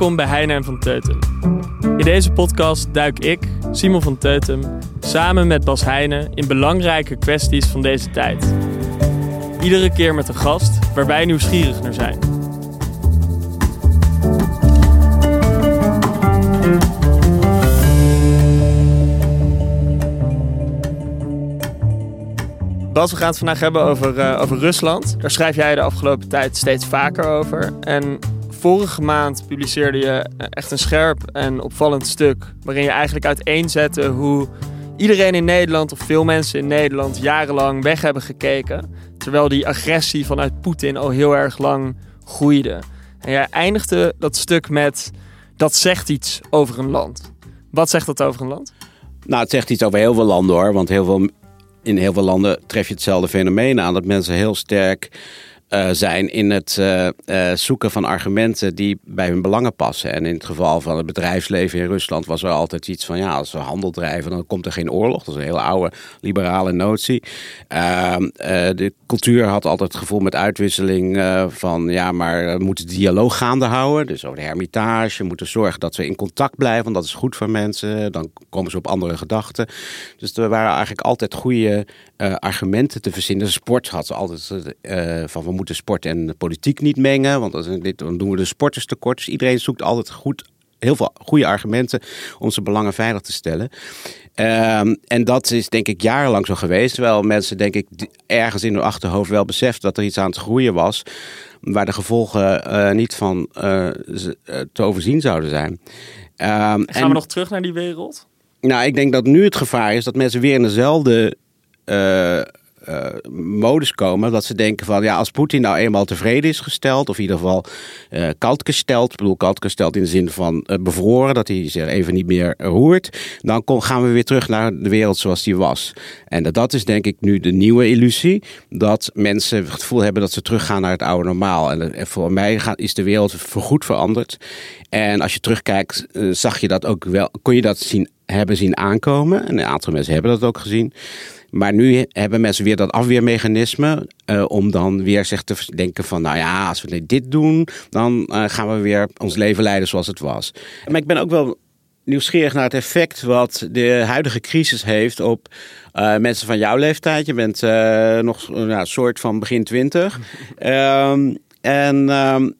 Welkom bij Heine en van Teutem. In deze podcast duik ik, Simon van Teutem, samen met Bas Heijnen in belangrijke kwesties van deze tijd. Iedere keer met een gast waar wij nieuwsgierig naar zijn. Bas, we gaan het vandaag hebben over, uh, over Rusland. Daar schrijf jij de afgelopen tijd steeds vaker over. En vorige maand publiceerde je echt een scherp en opvallend stuk. Waarin je eigenlijk uiteenzette hoe iedereen in Nederland, of veel mensen in Nederland, jarenlang weg hebben gekeken. Terwijl die agressie vanuit Poetin al heel erg lang groeide. En jij eindigde dat stuk met: dat zegt iets over een land. Wat zegt dat over een land? Nou, het zegt iets over heel veel landen hoor. Want heel veel, in heel veel landen tref je hetzelfde fenomeen aan. Dat mensen heel sterk uh, zijn in het uh, uh, zoeken van argumenten die bij hun belangen passen. En in het geval van het bedrijfsleven in Rusland was er altijd iets van: ja, als we handel drijven, dan komt er geen oorlog. Dat is een hele oude liberale notie. Ehm, de cultuur had altijd het gevoel met uitwisseling van: ja, maar we moeten dialoog gaande houden. Dus over de hermitage, we moeten zorgen dat we in contact blijven, want dat is goed voor mensen. Dan komen ze op andere gedachten. Dus er waren eigenlijk altijd goede argumenten te verzinnen. Sport had ze altijd van: we moeten sport en politiek niet mengen, want dan doen we de sporters tekort. Dus iedereen zoekt altijd goed, heel veel goede argumenten om zijn belangen veilig te stellen. Um, en dat is denk ik jarenlang zo geweest. Terwijl mensen denk ik ergens in hun achterhoofd wel beseft dat er iets aan het groeien was. Waar de gevolgen uh, niet van uh, te overzien zouden zijn. Um, Gaan en, we nog terug naar die wereld? Nou, ik denk dat nu het gevaar is dat mensen weer in dezelfde uh, modus komen. Dat ze denken van ja, als Poetin nou eenmaal tevreden is gesteld, of in ieder geval uh, koud gesteld, ik bedoel koud gesteld in de zin van uh, bevroren, dat hij zich even niet meer roert, dan gaan we weer terug naar de wereld zoals die was. En dat, is denk ik nu de nieuwe illusie, dat mensen het gevoel hebben dat ze teruggaan naar het oude normaal. En, en voor mij gaat, is de wereld voorgoed veranderd. En als je terugkijkt, zag je dat ook wel, kon je dat zien, hebben zien aankomen. En een aantal mensen hebben dat ook gezien. Maar nu hebben mensen weer dat afweermechanisme uh, om dan weer zich te denken van, nou ja, als we dit doen, dan uh, gaan we weer ons leven leiden zoals het was. Maar ik ben ook wel nieuwsgierig naar het effect wat de huidige crisis heeft op uh, mensen van jouw leeftijd. Je bent nog een soort van begin twintig. um, en um,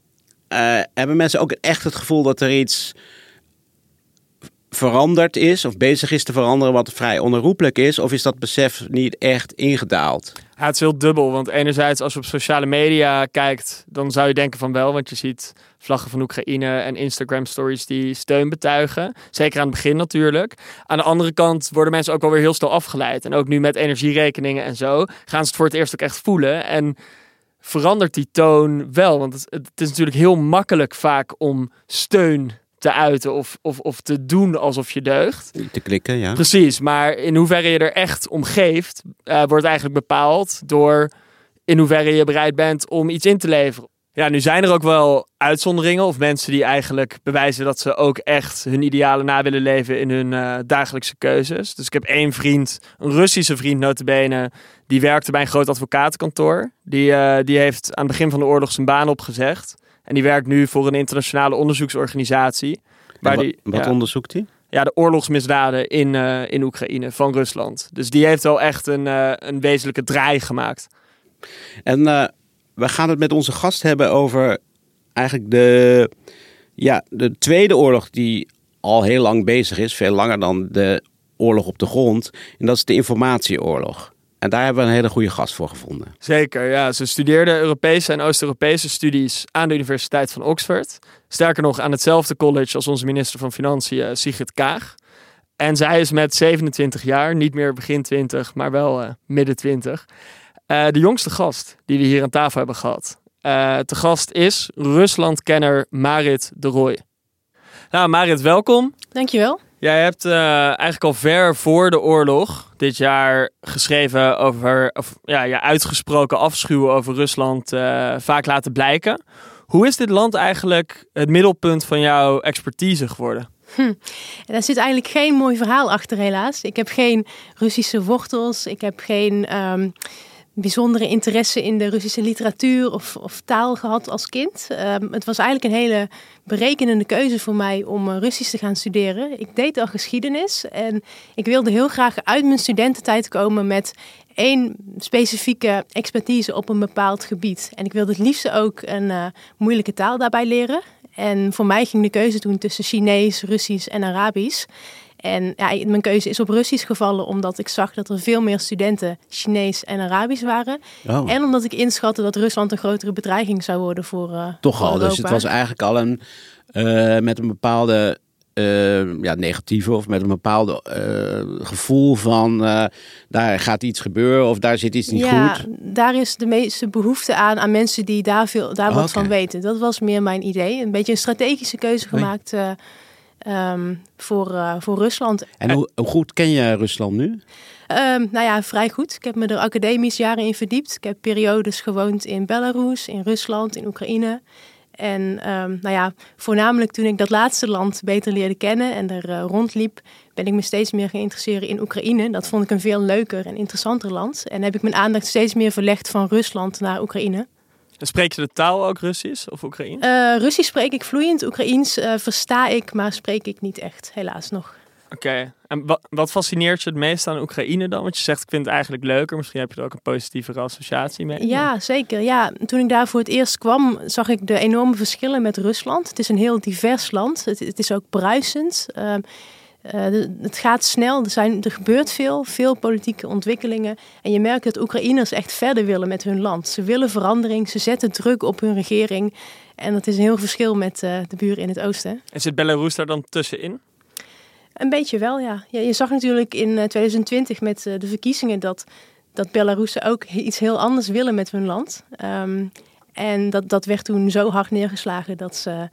hebben mensen ook echt het gevoel dat er iets veranderd is of bezig is te veranderen wat vrij onherroepelijk is? Of is dat besef niet echt ingedaald? Het is heel dubbel, want enerzijds als je op sociale media kijkt, dan zou je denken van wel, want je ziet vlaggen van Oekraïne en Instagram stories die steun betuigen. Zeker aan het begin natuurlijk. Aan de andere kant worden mensen ook alweer heel snel afgeleid. En ook nu met energierekeningen en zo gaan ze het voor het eerst ook echt voelen. En verandert die toon wel, want het, het is natuurlijk heel makkelijk vaak om steun te uiten of, of, of te doen alsof je deugt. Te klikken, ja. Precies, maar in hoeverre je er echt om geeft, uh, wordt eigenlijk bepaald door in hoeverre je bereid bent om iets in te leveren. Ja, nu zijn er ook wel uitzonderingen of mensen die eigenlijk bewijzen dat ze ook echt hun idealen na willen leven in hun uh, dagelijkse keuzes. Dus ik heb één vriend, een Russische vriend notabene, die werkte bij een groot advocatenkantoor. Die, uh, die heeft aan het begin van de oorlog zijn baan opgezegd. En die werkt nu voor een internationale onderzoeksorganisatie. Waar wat, die, wat onderzoekt hij? ja, de oorlogsmisdaden in, uh, in Oekraïne van Rusland. Dus die heeft wel echt een, uh, een wezenlijke draai gemaakt. En uh, we gaan het met onze gast hebben over eigenlijk de, ja, de tweede oorlog die al heel lang bezig is. Veel langer dan de oorlog op de grond. En dat is de informatieoorlog. En daar hebben we een hele goede gast voor gevonden. Zeker, ja. Ze studeerde Europese en Oost-Europese studies aan de Universiteit van Oxford. Sterker nog, aan hetzelfde college als onze minister van Financiën, Sigrid Kaag. En zij is met 27 jaar, niet meer begin 20, maar wel uh, midden 20, uh, de jongste gast die we hier aan tafel hebben gehad. Uh, te gast is Ruslandkenner Marit de Rooij. Nou, Marit, welkom. Dankjewel. Jij hebt uh, eigenlijk al ver voor de oorlog dit jaar geschreven over of, ja, je uitgesproken afschuw over Rusland uh, vaak laten blijken. Hoe is dit land eigenlijk het middelpunt van jouw expertise geworden? Hm. Daar zit eigenlijk geen mooi verhaal achter, helaas. Ik heb geen Russische wortels. Ik heb geen um, bijzondere interesse in de Russische literatuur of, of taal gehad als kind. Um, het was eigenlijk een hele berekenende keuze voor mij om uh, Russisch te gaan studeren. Ik deed al geschiedenis en ik wilde heel graag uit mijn studententijd komen met één specifieke expertise op een bepaald gebied. En ik wilde het liefst ook een uh, moeilijke taal daarbij leren. En voor mij ging de keuze toen tussen Chinees, Russisch en Arabisch. En ja, mijn keuze is op Russisch gevallen omdat ik zag dat er veel meer studenten Chinees en Arabisch waren. Oh. En omdat ik inschatte dat Rusland een grotere bedreiging zou worden voor. Uh, Toch voor al, Europa. dus het was eigenlijk al een uh, met een bepaalde uh, ja, negatieve of met een bepaalde uh, gevoel van uh, daar gaat iets gebeuren of daar zit iets niet ja, goed. Daar is de meeste behoefte aan aan mensen die daar, veel, daar wat van weten. Dat was meer mijn idee. Een beetje een strategische keuze gemaakt um, voor, voor Rusland. En hoe, hoe, goed ken je Rusland nu? Um, nou ja, vrij goed. Ik heb me er academisch jaren in verdiept. Ik heb periodes gewoond in Belarus, in Rusland, in Oekraïne. En um, nou ja, voornamelijk toen ik dat laatste land beter leerde kennen en er uh, rondliep, ben ik me steeds meer geïnteresseerd in Oekraïne. Dat vond ik een veel leuker en interessanter land. En heb ik mijn aandacht steeds meer verlegd van Rusland naar Oekraïne. En spreek je de taal ook Russisch of Oekraïens? Uh, Russisch spreek ik vloeiend, Oekraïens uh, versta ik, maar spreek ik niet echt, helaas nog. Oké, okay. en wat, wat, fascineert je het meest aan Oekraïne dan? Want je zegt, ik vind het eigenlijk leuker. Misschien heb je er ook een positievere associatie mee. Ja, zeker. Ja, toen ik daar voor het eerst kwam, zag ik de enorme verschillen met Rusland. Het is een heel divers land. Het, het is ook bruisend. Uh, uh, het gaat snel, er, zijn, er gebeurt veel, veel politieke ontwikkelingen. En je merkt dat Oekraïners echt verder willen met hun land. Ze willen verandering, ze zetten druk op hun regering. En dat is een heel verschil met uh, de buren in het oosten. En zit Belarus daar dan tussenin? Een beetje wel, ja. ja je zag natuurlijk in 2020 met uh, de verkiezingen dat, dat Belarussen ook iets heel anders willen met hun land. Um, en dat, dat werd toen zo hard neergeslagen dat, ze,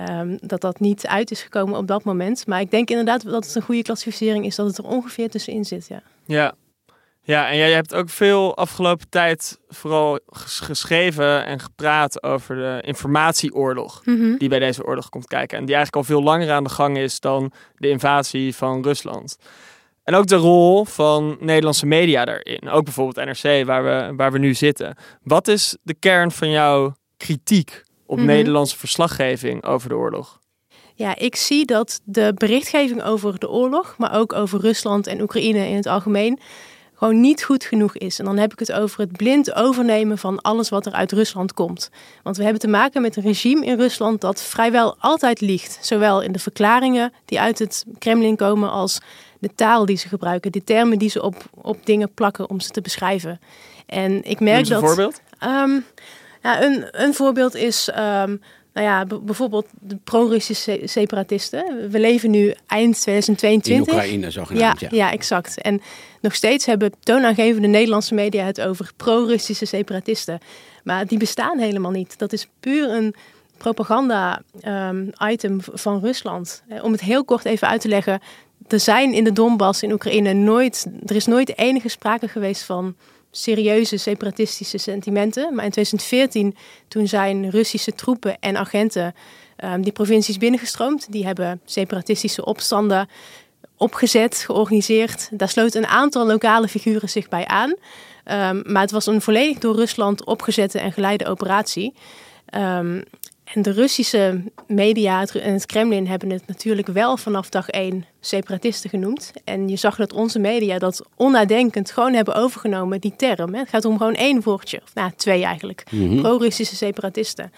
um, dat dat niet uit is gekomen op dat moment. Maar ik denk inderdaad dat het een goede klassificering is dat het er ongeveer tussenin zit, ja. Ja, ja, en jij hebt ook veel afgelopen tijd vooral geschreven en gepraat over de informatieoorlog mm -hmm. die bij deze oorlog komt kijken. En die eigenlijk al veel langer aan de gang is dan de invasie van Rusland. En ook de rol van Nederlandse media daarin. Ook bijvoorbeeld NRC, waar we, waar we nu zitten. Wat is de kern van jouw kritiek op -hmm. Nederlandse verslaggeving over de oorlog? Ja, ik zie dat de berichtgeving over de oorlog, maar ook over Rusland en Oekraïne in het algemeen, gewoon niet goed genoeg is. En dan heb ik het over het blind overnemen van alles wat er uit Rusland komt. Want we hebben te maken met een regime in Rusland dat vrijwel altijd liegt. Zowel in de verklaringen die uit het Kremlin komen als de taal die ze gebruiken. De termen die ze op, op dingen plakken om ze te beschrijven. En ik merk dat... een voorbeeld? Um, ja, een, een voorbeeld is... Um, nou ja, bijvoorbeeld de pro-Russische separatisten. We leven nu eind 2022. In Oekraïne, zogenaamd. Ja, ja. ja, exact. En nog steeds hebben toonaangevende Nederlandse media het over pro-Russische separatisten. Maar die bestaan helemaal niet. Dat is puur een propaganda-item um, van Rusland. Om het heel kort even uit te leggen. Er zijn in de Donbass in Oekraïne nooit... Er is nooit enige sprake geweest van serieuze separatistische sentimenten. Maar in 2014, toen zijn Russische troepen en agenten um, die provincies binnengestroomd. Die hebben separatistische opstanden opgezet, georganiseerd. Daar sloot een aantal lokale figuren zich bij aan. Um, maar het was een volledig door Rusland opgezette en geleide operatie. Um, en de Russische media en het Kremlin hebben het natuurlijk wel vanaf dag één separatisten genoemd. En je zag dat onze media dat onnadenkend gewoon hebben overgenomen, die term. Het gaat om gewoon één woordje, of nou twee eigenlijk. Pro-Russische separatisten.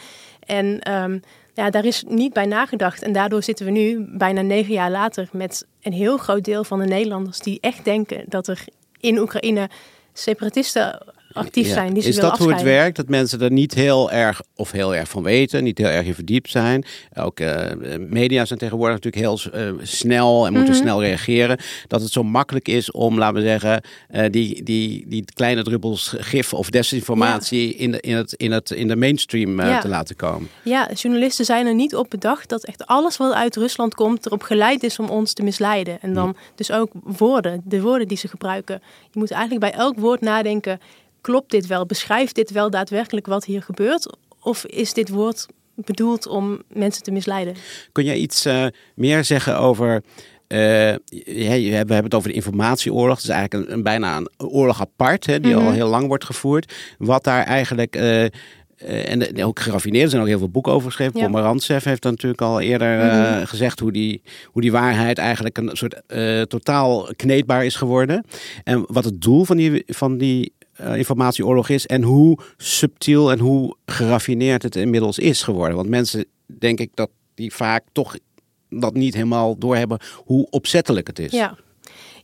En ehm, ja, daar is niet bij nagedacht. En daardoor zitten we nu, bijna negen jaar later, met een heel groot deel van de Nederlanders die echt denken dat er in Oekraïne separatisten actief zijn. Die ze is dat hoe het werkt? Dat mensen er niet heel erg of heel erg van weten, niet heel erg in verdiept zijn. Ook eh, media zijn tegenwoordig natuurlijk heel eh, snel en moeten Mhm. snel reageren. Dat het zo makkelijk is om, laten we zeggen, eh, die, die, die kleine druppels gif of desinformatie in, de, in, het, in, het, in de mainstream Ja. te laten komen. Ja, journalisten zijn er niet op bedacht dat echt alles wat uit Rusland komt erop geleid is om ons te misleiden. En dan dus ook woorden, de woorden die ze gebruiken. Je moet eigenlijk bij elk woord nadenken, klopt dit wel? Beschrijft dit wel daadwerkelijk wat hier gebeurt? Of is dit woord bedoeld om mensen te misleiden? Kun jij iets eh, meer zeggen over. eh, we hebben het over de informatieoorlog. Het is eigenlijk een, een bijna een oorlog apart, hè, die al Mhm. heel lang wordt gevoerd. Wat daar eigenlijk. eh, en ook geraffineerd, er zijn ook heel veel boeken over geschreven. Ja. Pomerantsev heeft dan natuurlijk al eerder eh, gezegd hoe die, hoe die waarheid eigenlijk een soort totaal kneedbaar is geworden. En wat het doel van die, van die eh, informatieoorlog is en hoe subtiel en hoe geraffineerd het inmiddels is geworden. Want mensen, denk ik, dat die vaak toch dat niet helemaal doorhebben hoe opzettelijk het is. Ja.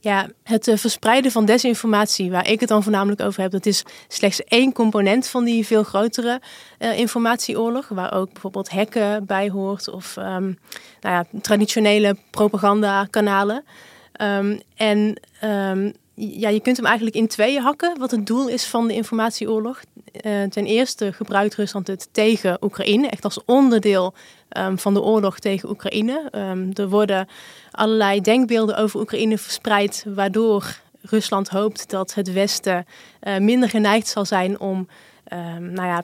Ja, het eh, verspreiden van desinformatie, waar ik het dan voornamelijk over heb, dat is slechts één component van die veel grotere eh, informatieoorlog, waar ook bijvoorbeeld hacken bij hoort of ehm, nou ja, traditionele propagandakanalen. Ehm, en ehm, ja, je kunt hem eigenlijk in tweeën hakken, wat het doel is van de informatieoorlog. Eh, ten eerste gebruikt Rusland het tegen Oekraïne, echt als onderdeel ehm, van de oorlog tegen Oekraïne. Ehm, er worden allerlei denkbeelden over Oekraïne verspreid, waardoor Rusland hoopt dat het Westen eh, minder geneigd zal zijn om ehm, nou ja,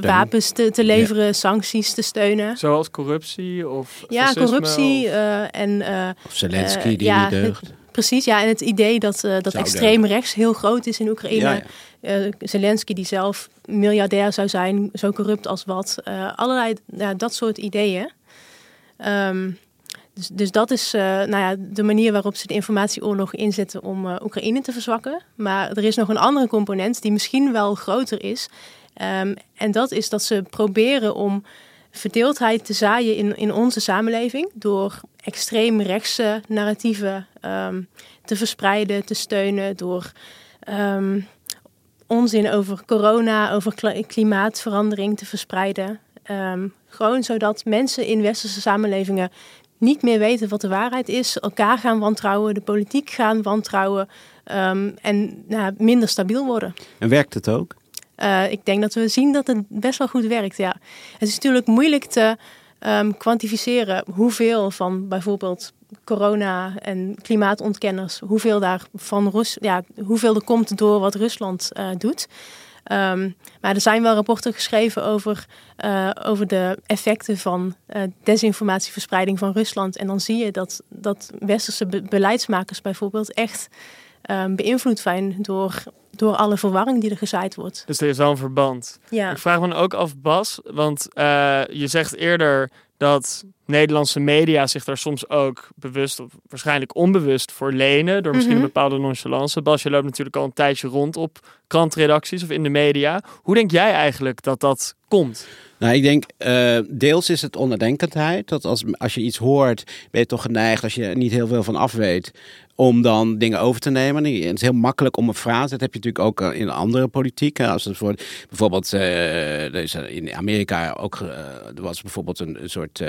wapens te, te leveren, sancties te steunen. Zoals corruptie of Ja, fascisme corruptie of- eh, en eh, Of Zelensky die ja, niet deugt. Precies, ja. En het idee dat, eh, dat extreem rechts heel groot is in Oekraïne. Ja, ja. Eh, Zelensky die zelf miljardair zou zijn, zo corrupt als wat. Eh, allerlei ja, dat soort ideeën. Ehm, dus, dus dat is nou ja, de manier waarop ze de informatieoorlog inzetten om Oekraïne te verzwakken. Maar er is nog een andere component die misschien wel groter is. Ehm, en dat is dat ze proberen om verdeeldheid te zaaien in, in onze samenleving. Door extreem rechtse narratieven ehm, te verspreiden, te steunen. Door ehm, onzin over corona, over klimaatverandering te verspreiden. Ehm, gewoon zodat mensen in westerse samenlevingen niet meer weten wat de waarheid is, elkaar gaan wantrouwen, de politiek gaan wantrouwen en nou, minder stabiel worden. En werkt het ook? Eh, ik denk dat we zien dat het best wel goed werkt. Ja. Het is natuurlijk moeilijk te ehm, kwantificeren hoeveel van bijvoorbeeld corona en klimaatontkenners, hoeveel daar van Rus, ja, hoeveel er komt door wat Rusland eh, doet. Ehm, maar er zijn wel rapporten geschreven over, eh, over de effecten van desinformatieverspreiding van Rusland. En dan zie je dat, dat westerse be- beleidsmakers bijvoorbeeld echt ehm, beïnvloed zijn door, door alle verwarring die er gezaaid wordt. Dus er is wel een verband. Ja. Ik vraag me dan ook af, Bas, want eh, je zegt eerder dat Nederlandse media zich daar soms ook bewust of waarschijnlijk onbewust voor lenen, door misschien Mhm. een bepaalde nonchalance. Bas, je loopt natuurlijk al een tijdje rond op krantredacties of in de media. Hoe denk jij eigenlijk dat dat komt? Nou, ik denk, eh, deels is het onnadenkendheid. Dat als, als je iets hoort, ben je toch geneigd, als je er niet heel veel van af weet, om dan dingen over te nemen. En het is heel makkelijk om een frase. Dat heb je natuurlijk ook eh, in andere politiek. hè. Als het voor, bijvoorbeeld, eh, in Amerika ook, er was bijvoorbeeld een, soort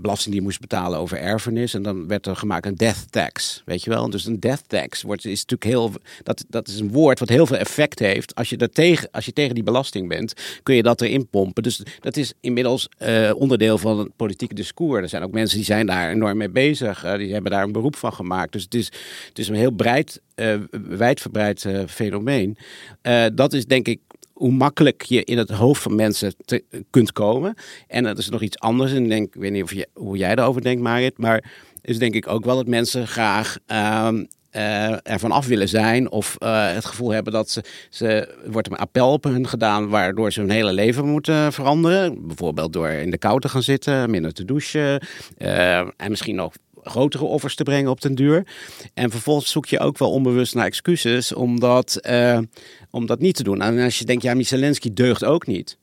belasting die moest betalen over erfenis. En dan werd er gemaakt een death tax, weet je wel. Dus een death tax wordt, is natuurlijk heel, dat, dat is een woord wat heel veel effect heeft. Als je, er tegen, als je tegen die belasting bent, kun je dat erin pompen. Dus dat is inmiddels eh, onderdeel van het politieke discours. Er zijn ook mensen die zijn daar enorm mee bezig. eh, die hebben daar een beroep van gemaakt. Dus het is, het is een heel breed, eh wijdverbreid fenomeen. Dat is denk ik hoe makkelijk je in het hoofd van mensen kunt komen. En dat is nog iets anders. En ik denk, weet niet of je, hoe jij daarover denkt, Marit. Maar is denk ik ook wel dat mensen graag ehm, uh, ervan af willen zijn of uh, het gevoel hebben dat ze, ze wordt een appel op hun gedaan waardoor ze hun hele leven moeten veranderen. Bijvoorbeeld door in de kou te gaan zitten, minder te douchen uh, en misschien nog grotere offers te brengen op den duur. En vervolgens zoek je ook wel onbewust naar excuses om dat, om dat niet te doen. En als je denkt, ja, Zelensky deugt ook niet.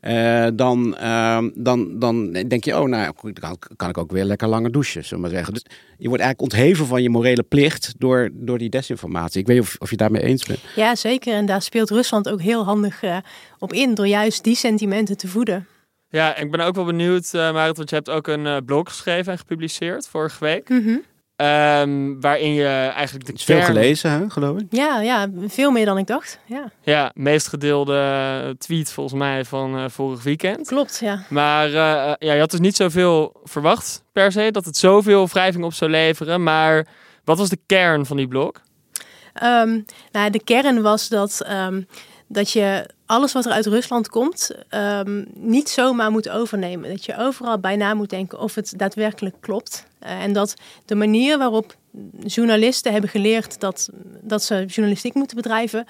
Uh, dan, uh, dan, dan denk je, oh, nou dan kan ik ook weer lekker langer douchen, zullen we maar zeggen. Dus je wordt eigenlijk ontheven van je morele plicht door, door die desinformatie. Ik weet niet of, of je daarmee eens bent. Ja, zeker. En daar speelt Rusland ook heel handig uh, op in, door juist die sentimenten te voeden. Ja, ik ben ook wel benieuwd, uh, Marit, want je hebt ook een blog geschreven en gepubliceerd vorige week. Mm -hmm. Um, waarin je eigenlijk de is veel gelezen, hè, geloof ik? Ja, ja, veel meer dan ik dacht. Ja, ja meest gedeelde tweet volgens mij van uh, vorig weekend. Klopt, ja. Maar uh, ja, je had dus niet zoveel verwacht per se, dat het zoveel wrijving op zou leveren. Maar wat was de kern van die blog? Um, nou, de kern was dat, um, dat je alles wat er uit Rusland komt um, niet zomaar moet overnemen. Dat je overal bijna moet denken of het daadwerkelijk klopt. Uh, en dat de manier waarop journalisten hebben geleerd dat, dat ze journalistiek moeten bedrijven,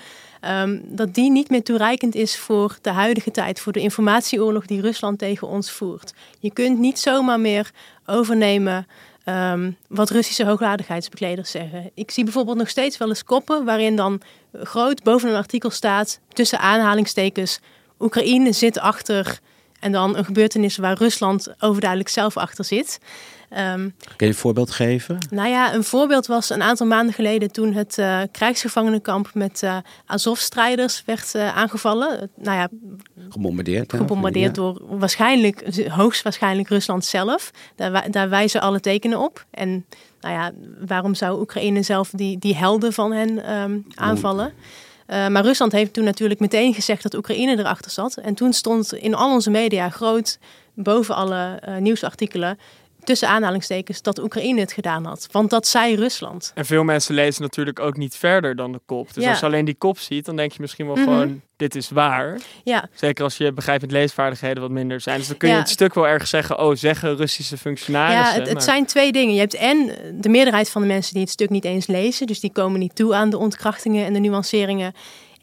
um, dat die niet meer toereikend is voor de huidige tijd, voor de informatieoorlog die Rusland tegen ons voert. Je kunt niet zomaar meer overnemen Um, wat Russische hoogwaardigheidsbekleders zeggen. Ik zie bijvoorbeeld nog steeds wel eens koppen waarin dan groot boven een artikel staat, tussen aanhalingstekens, Oekraïne zit achter en dan een gebeurtenis waar Rusland overduidelijk zelf achter zit. Um, Kun je een voorbeeld geven? Nou ja, een voorbeeld was een aantal maanden geleden toen het uh, krijgsgevangenenkamp met uh, Azov-strijders werd uh, aangevallen. Nou ja, gebombardeerd. Gebombardeerd ja. door waarschijnlijk, hoogstwaarschijnlijk Rusland zelf. Daar, daar wijzen alle tekenen op. En nou ja, waarom zou Oekraïne zelf die, die helden van hen um, aanvallen? Uh, maar Rusland heeft toen natuurlijk meteen gezegd dat Oekraïne erachter zat. En toen stond in al onze media groot boven alle uh, nieuwsartikelen tussen aanhalingstekens, dat Oekraïne het gedaan had. Want dat zei Rusland. En veel mensen lezen natuurlijk ook niet verder dan de kop. Dus ja. als je alleen die kop ziet, dan denk je misschien wel mm -hmm. gewoon, dit is waar. Ja. Zeker als je begrijpend leesvaardigheden wat minder zijn. Dus dan kun je ja. het stuk wel erg zeggen, oh, zeggen Russische functionarissen. Ja, het, het zijn twee dingen. Je hebt en de meerderheid van de mensen die het stuk niet eens lezen. Dus die komen niet toe aan de ontkrachtingen en de nuanceringen.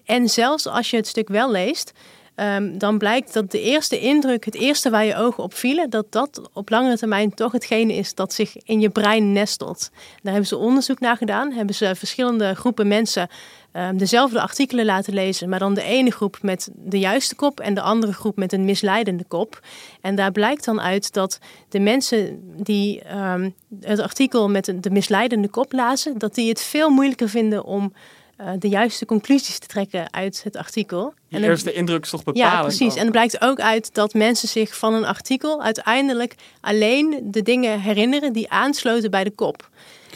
En zelfs als je het stuk wel leest, Um, dan blijkt dat de eerste indruk, het eerste waar je ogen op vielen, dat dat op langere termijn toch hetgene is dat zich in je brein nestelt. Daar hebben ze onderzoek naar gedaan, hebben ze verschillende groepen mensen um, dezelfde artikelen laten lezen, maar dan de ene groep met de juiste kop en de andere groep met een misleidende kop. En daar blijkt dan uit dat de mensen die um, het artikel met de misleidende kop lazen, dat die het veel moeilijker vinden om uh, de juiste conclusies te trekken uit het artikel. Die en eerste indruk is toch bepalend? Ja, precies. Ook. En het blijkt ook uit dat mensen zich van een artikel uiteindelijk alleen de dingen herinneren die aansloten bij de kop.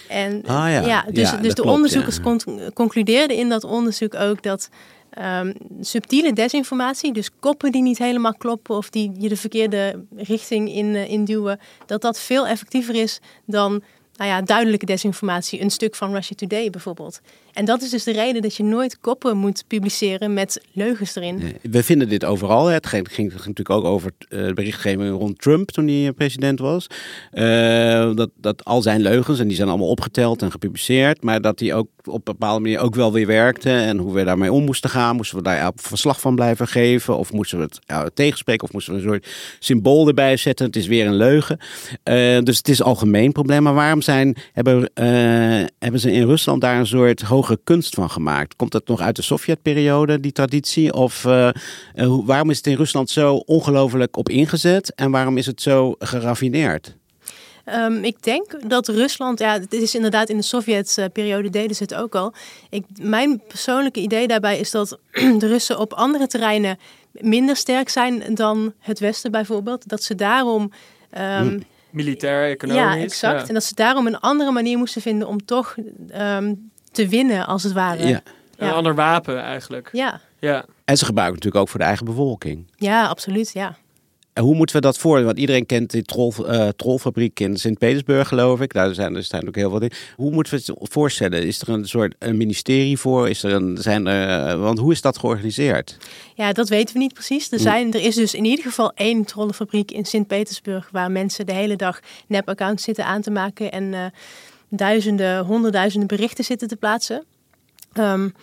En ah, ja. ja, dus, ja, dus de klopt, onderzoekers ja. con concludeerden in dat onderzoek ook dat um, subtiele desinformatie, dus koppen die niet helemaal kloppen of die je de verkeerde richting in, uh, induwen, dat dat veel effectiever is dan nou ja, duidelijke desinformatie. Een stuk van Russia Today bijvoorbeeld. En dat is dus de reden dat je nooit koppen moet publiceren met leugens erin. We vinden dit overal. Het ging, natuurlijk ook over uh, de berichtgeving rond Trump toen hij president was. Uh, dat, dat al zijn leugens, en die zijn allemaal opgeteld en gepubliceerd. Maar dat die ook op een bepaalde manier ook wel weer werkte. En hoe we daarmee om moesten gaan. Moesten we daar verslag van blijven geven? Of moesten we het ja, tegenspreken? Of moesten we een soort symbool erbij zetten? Het is weer een leugen. Dus het is een algemeen probleem. Maar waarom zijn, hebben, hebben ze in Rusland daar een soort hoge kunst van gemaakt. Komt dat nog uit de Sovjetperiode, die traditie? Of uh, uh, waarom is het in Rusland zo ongelooflijk op ingezet? En waarom is het zo geraffineerd? Um, ik denk dat Rusland, ja, het is inderdaad in de Sovjetperiode deden ze het ook al. Ik, mijn persoonlijke idee daarbij is dat de Russen op andere terreinen minder sterk zijn dan het Westen bijvoorbeeld. Dat ze daarom. Um, Militair, economisch. Ja, exact. Ja. En dat ze daarom een andere manier moesten vinden om toch um, te winnen, als het ware. Ja. Een ander wapen eigenlijk. Ja. ja. En ze gebruiken natuurlijk ook voor de eigen bevolking. Ja, absoluut, ja. En hoe moeten we dat voor? Want iedereen kent die trol, uh, trolfabriek in Sint-Petersburg, geloof ik. Daar zijn er zijn ook heel veel dingen. Hoe moeten we het voorstellen? Is er een soort een ministerie voor? Is er een, zijn er, uh, want hoe is dat georganiseerd? Ja, dat weten we niet precies. Er, zijn, er is dus in ieder geval één trollenfabriek in Sint-Petersburg... waar mensen de hele dag nep-accounts zitten aan te maken... en uh, duizenden, honderdduizenden berichten zitten te plaatsen. Um,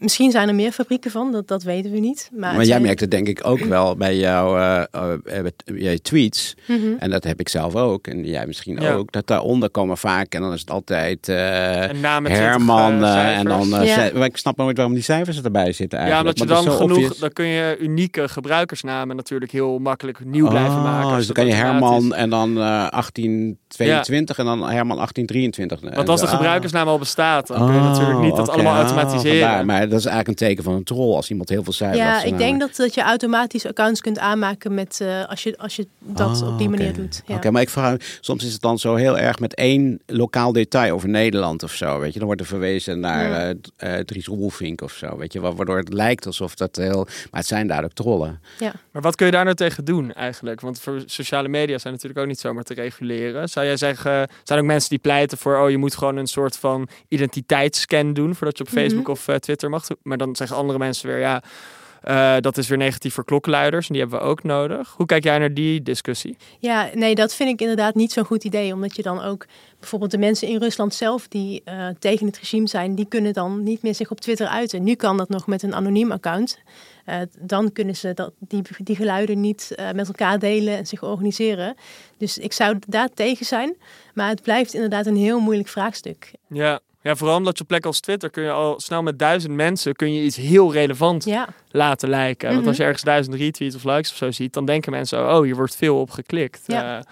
Misschien zijn er meer fabrieken van, dat, dat weten we niet. Maar, maar jij merkt het denk ik ook wel bij jouw uh, tweets. Mhm. En dat heb ik zelf ook. En jij misschien ook. Dat daaronder komen vaak, en dan is het altijd uh, Herman. en dan, ja. ik snap nooit waarom die cijfers erbij zitten eigenlijk. Ja, omdat je dan genoeg, dan kun je unieke gebruikersnamen natuurlijk heel makkelijk nieuw blijven oh, maken. Dus dan kan je Herman en dan 1822 en dan Herman 1823. Want als de gebruikersnaam al bestaat, dan kun je natuurlijk niet dat allemaal automatiseren. maar dat is eigenlijk een teken van een troll als iemand heel veel cijfers. Ja, ik denk dat, dat je automatisch accounts kunt aanmaken met uh, als, je, als je dat op die ah, manier doet. Ja. Oké, maar ik vraag, soms is het dan zo heel erg met één lokaal detail over Nederland of zo. Weet je, dan wordt er verwezen naar ja. uh, Dries Roelvink of zo. Weet je, waardoor het lijkt alsof dat heel. Maar het zijn duidelijk trollen. Ja. Maar wat kun je daar nou tegen doen eigenlijk? Want voor sociale media zijn natuurlijk ook niet zomaar te reguleren. Zou jij zeggen, zijn ook mensen die pleiten voor, oh, je moet gewoon een soort van identiteitsscan doen voordat je op mhm. Facebook of Twitter mag maar dan zeggen andere mensen weer, ja, uh, dat is weer negatief voor klokkenluiders en die hebben we ook nodig. Hoe kijk jij naar die discussie? Ja, nee, dat vind ik inderdaad niet zo'n goed idee. Omdat je dan ook bijvoorbeeld de mensen in Rusland zelf die uh, tegen het regime zijn, die kunnen dan niet meer zich op Twitter uiten. Nu kan dat nog met een anoniem account. Uh, dan kunnen ze dat, die, die geluiden niet met elkaar delen en zich organiseren. Dus ik zou daar tegen zijn. Maar het blijft inderdaad een heel moeilijk vraagstuk. Ja, ja, vooral omdat je plek als Twitter kun je al snel met duizend mensen kun je iets heel relevant laten lijken. Want als je mhm. ergens duizend retweets of likes of zo ziet, dan denken mensen, oh, hier wordt veel op geklikt. Ja, uh,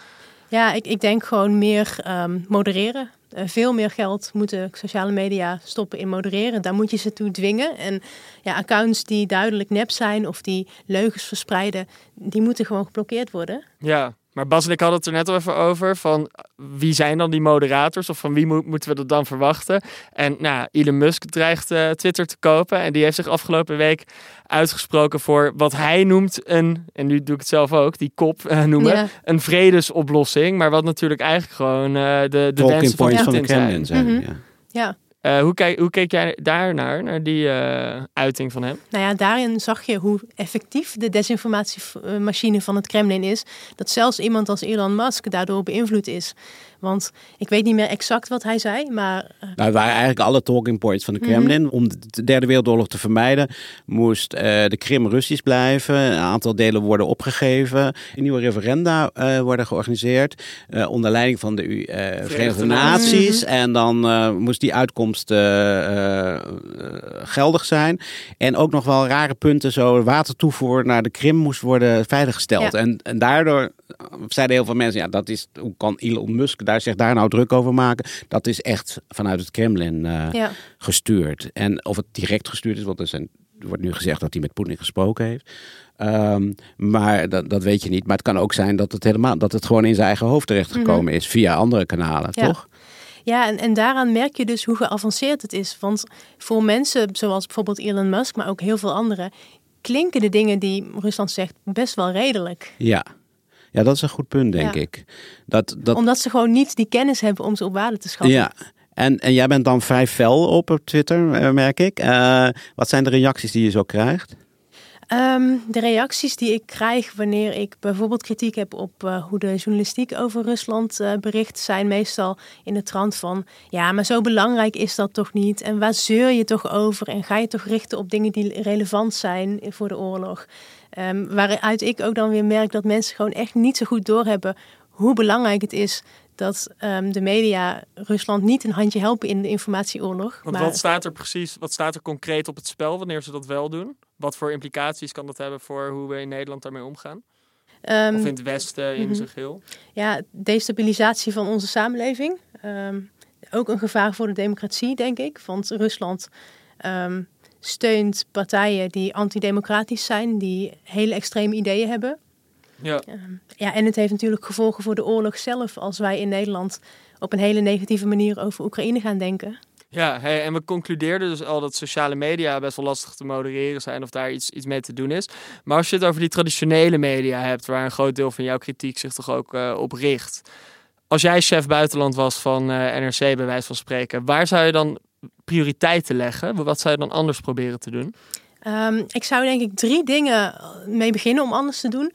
ja ik, ik denk gewoon meer ehm, modereren. Uh, veel meer geld moeten sociale media stoppen in modereren. Daar moet je ze toe dwingen. En ja, accounts die duidelijk nep zijn of die leugens verspreiden, die moeten gewoon geblokkeerd worden. Ja, maar Bas en ik hadden het er net al even over van wie zijn dan die moderators of van wie moeten we dat dan verwachten? En nou, Elon Musk dreigt uh, Twitter te kopen en die heeft zich afgelopen week uitgesproken voor wat hij noemt een, en nu doe ik het zelf ook, die kop uh, noemen, een vredesoplossing. Maar wat natuurlijk eigenlijk gewoon uh, de, de wensen van, van de Kremlin zijn. Mhm. ja. ja. Uh, hoe, kijk, hoe keek jij daarnaar, naar die uh, uiting van hem? Nou ja, daarin zag je hoe effectief de desinformatiemachine van het Kremlin is. Dat zelfs iemand als Elon Musk daardoor beïnvloed is. Want ik weet niet meer exact wat hij zei, maar... Uh... Nou, waren eigenlijk alle talking points van de Kremlin. Mhm. Om de derde wereldoorlog te vermijden moest de Krim Russisch blijven. Een aantal delen worden opgegeven. Nieuwe referenda worden georganiseerd. onder leiding van de Verenigde Naties. En dan moest die uitkomst uh, geldig zijn. En ook nog wel rare punten, zo watertoevoer naar de Krim moest worden veiliggesteld. En, en daardoor zeiden heel veel mensen, ja, dat is, hoe kan Elon Musk daar zich daar nou druk over maken? Dat is echt vanuit het Kremlin ja. gestuurd. En of het direct gestuurd is, want er, zijn, er wordt nu gezegd dat hij met Poetin gesproken heeft. Ehm, maar dat, dat weet je niet. Maar het kan ook zijn dat het helemaal dat het gewoon in zijn eigen hoofd terechtgekomen mm is via andere kanalen, toch? Ja, en, en daaraan merk je dus hoe geavanceerd het is. Want voor mensen zoals bijvoorbeeld Elon Musk, maar ook heel veel anderen, klinken de dingen die Rusland zegt best wel redelijk. Ja. Ja, dat is een goed punt, denk ik. Dat, dat... Omdat ze gewoon niet die kennis hebben om ze op waarde te schatten. Ja, en, en jij bent dan vrij fel op, op Twitter, eh, merk ik. Uh, wat zijn de reacties die je zo krijgt? Um, de reacties die ik krijg wanneer ik bijvoorbeeld kritiek heb op uh, hoe de journalistiek over Rusland uh, bericht, zijn meestal in de trant van: ja, maar zo belangrijk is dat toch niet? En waar zeur je toch over? En ga je toch richten op dingen die relevant zijn voor de oorlog? Um, waaruit ik ook dan weer merk dat mensen gewoon echt niet zo goed doorhebben hoe belangrijk het is dat um, de media Rusland niet een handje helpen in de informatieoorlog. Want maar... wat staat er precies, wat staat er concreet op het spel wanneer ze dat wel doen? Wat voor implicaties kan dat hebben voor hoe we in Nederland daarmee omgaan? Um, of in het Westen in mm zijn geheel? Ja, destabilisatie van onze samenleving. Um, ook een gevaar voor de democratie, denk ik. Want Rusland um, steunt partijen die antidemocratisch zijn, die hele extreme ideeën hebben. Ja. ja, en het heeft natuurlijk gevolgen voor de oorlog zelf als wij in Nederland op een hele negatieve manier over Oekraïne gaan denken. Ja, en we concludeerden dus al dat sociale media best wel lastig te modereren zijn of daar iets, iets mee te doen is. Maar als je het over die traditionele media hebt, waar een groot deel van jouw kritiek zich toch ook uh, op richt. Als jij chef buitenland was van uh, NRC, bij wijze van spreken, waar zou je dan prioriteiten leggen? Wat zou je dan anders proberen te doen? Um, ik zou denk ik drie dingen mee beginnen om anders te doen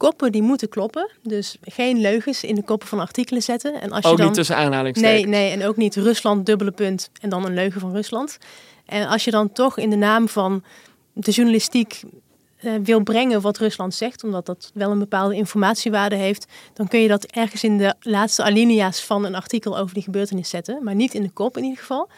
koppen die moeten kloppen. Dus geen leugens in de koppen van artikelen zetten. En als Ook je dan... niet tussen aanhalingstekens. Nee, nee, en ook niet Rusland, dubbele punt en dan een leugen van Rusland. En als je dan toch in de naam van de journalistiek eh, wil brengen wat Rusland zegt, omdat dat wel een bepaalde informatiewaarde heeft, dan kun je dat ergens in de laatste alinea's van een artikel over die gebeurtenis zetten, maar niet in de kop in ieder geval.